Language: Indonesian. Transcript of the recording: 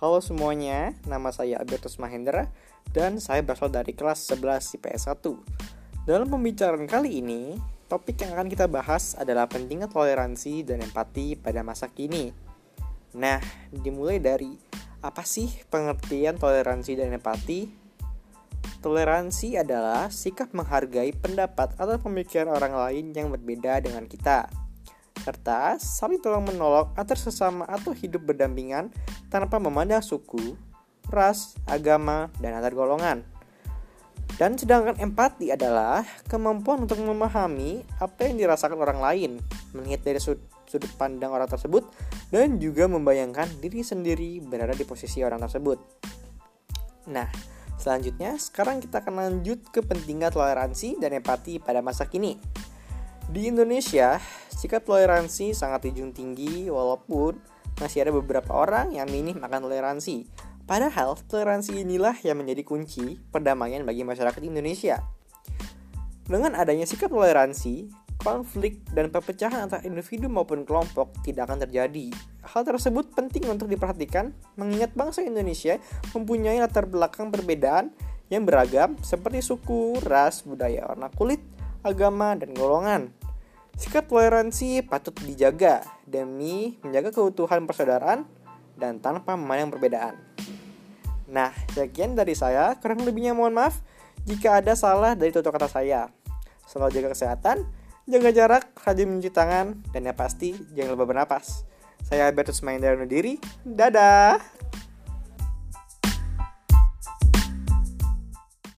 Halo semuanya, nama saya Albertus Mahendra dan saya berasal dari kelas 11 IPS 1. Dalam pembicaraan kali ini, topik yang akan kita bahas adalah pentingnya toleransi dan empati pada masa kini. Nah, dimulai dari apa sih pengertian toleransi dan empati? Toleransi adalah sikap menghargai pendapat atau pemikiran orang lain yang berbeda dengan kita serta saling tolong menolong antar sesama atau hidup berdampingan tanpa memandang suku, ras, agama, dan antar golongan. Dan sedangkan empati adalah kemampuan untuk memahami apa yang dirasakan orang lain, melihat dari sudut pandang orang tersebut, dan juga membayangkan diri sendiri berada di posisi orang tersebut. Nah, selanjutnya sekarang kita akan lanjut ke pentingnya toleransi dan empati pada masa kini. Di Indonesia, sikap toleransi sangat dijunjung tinggi walaupun masih ada beberapa orang yang minim akan toleransi. Padahal toleransi inilah yang menjadi kunci perdamaian bagi masyarakat Indonesia. Dengan adanya sikap toleransi, konflik dan perpecahan antara individu maupun kelompok tidak akan terjadi. Hal tersebut penting untuk diperhatikan mengingat bangsa Indonesia mempunyai latar belakang perbedaan yang beragam seperti suku, ras, budaya, warna kulit, agama, dan golongan. Sikap toleransi patut dijaga demi menjaga keutuhan persaudaraan dan tanpa memandang perbedaan. Nah, sekian dari saya. Kurang lebihnya mohon maaf jika ada salah dari tutur kata saya. Selalu jaga kesehatan, jaga jarak, rajin mencuci tangan, dan yang pasti jangan lupa bernapas. Saya Albertus Maindra diri. Dadah!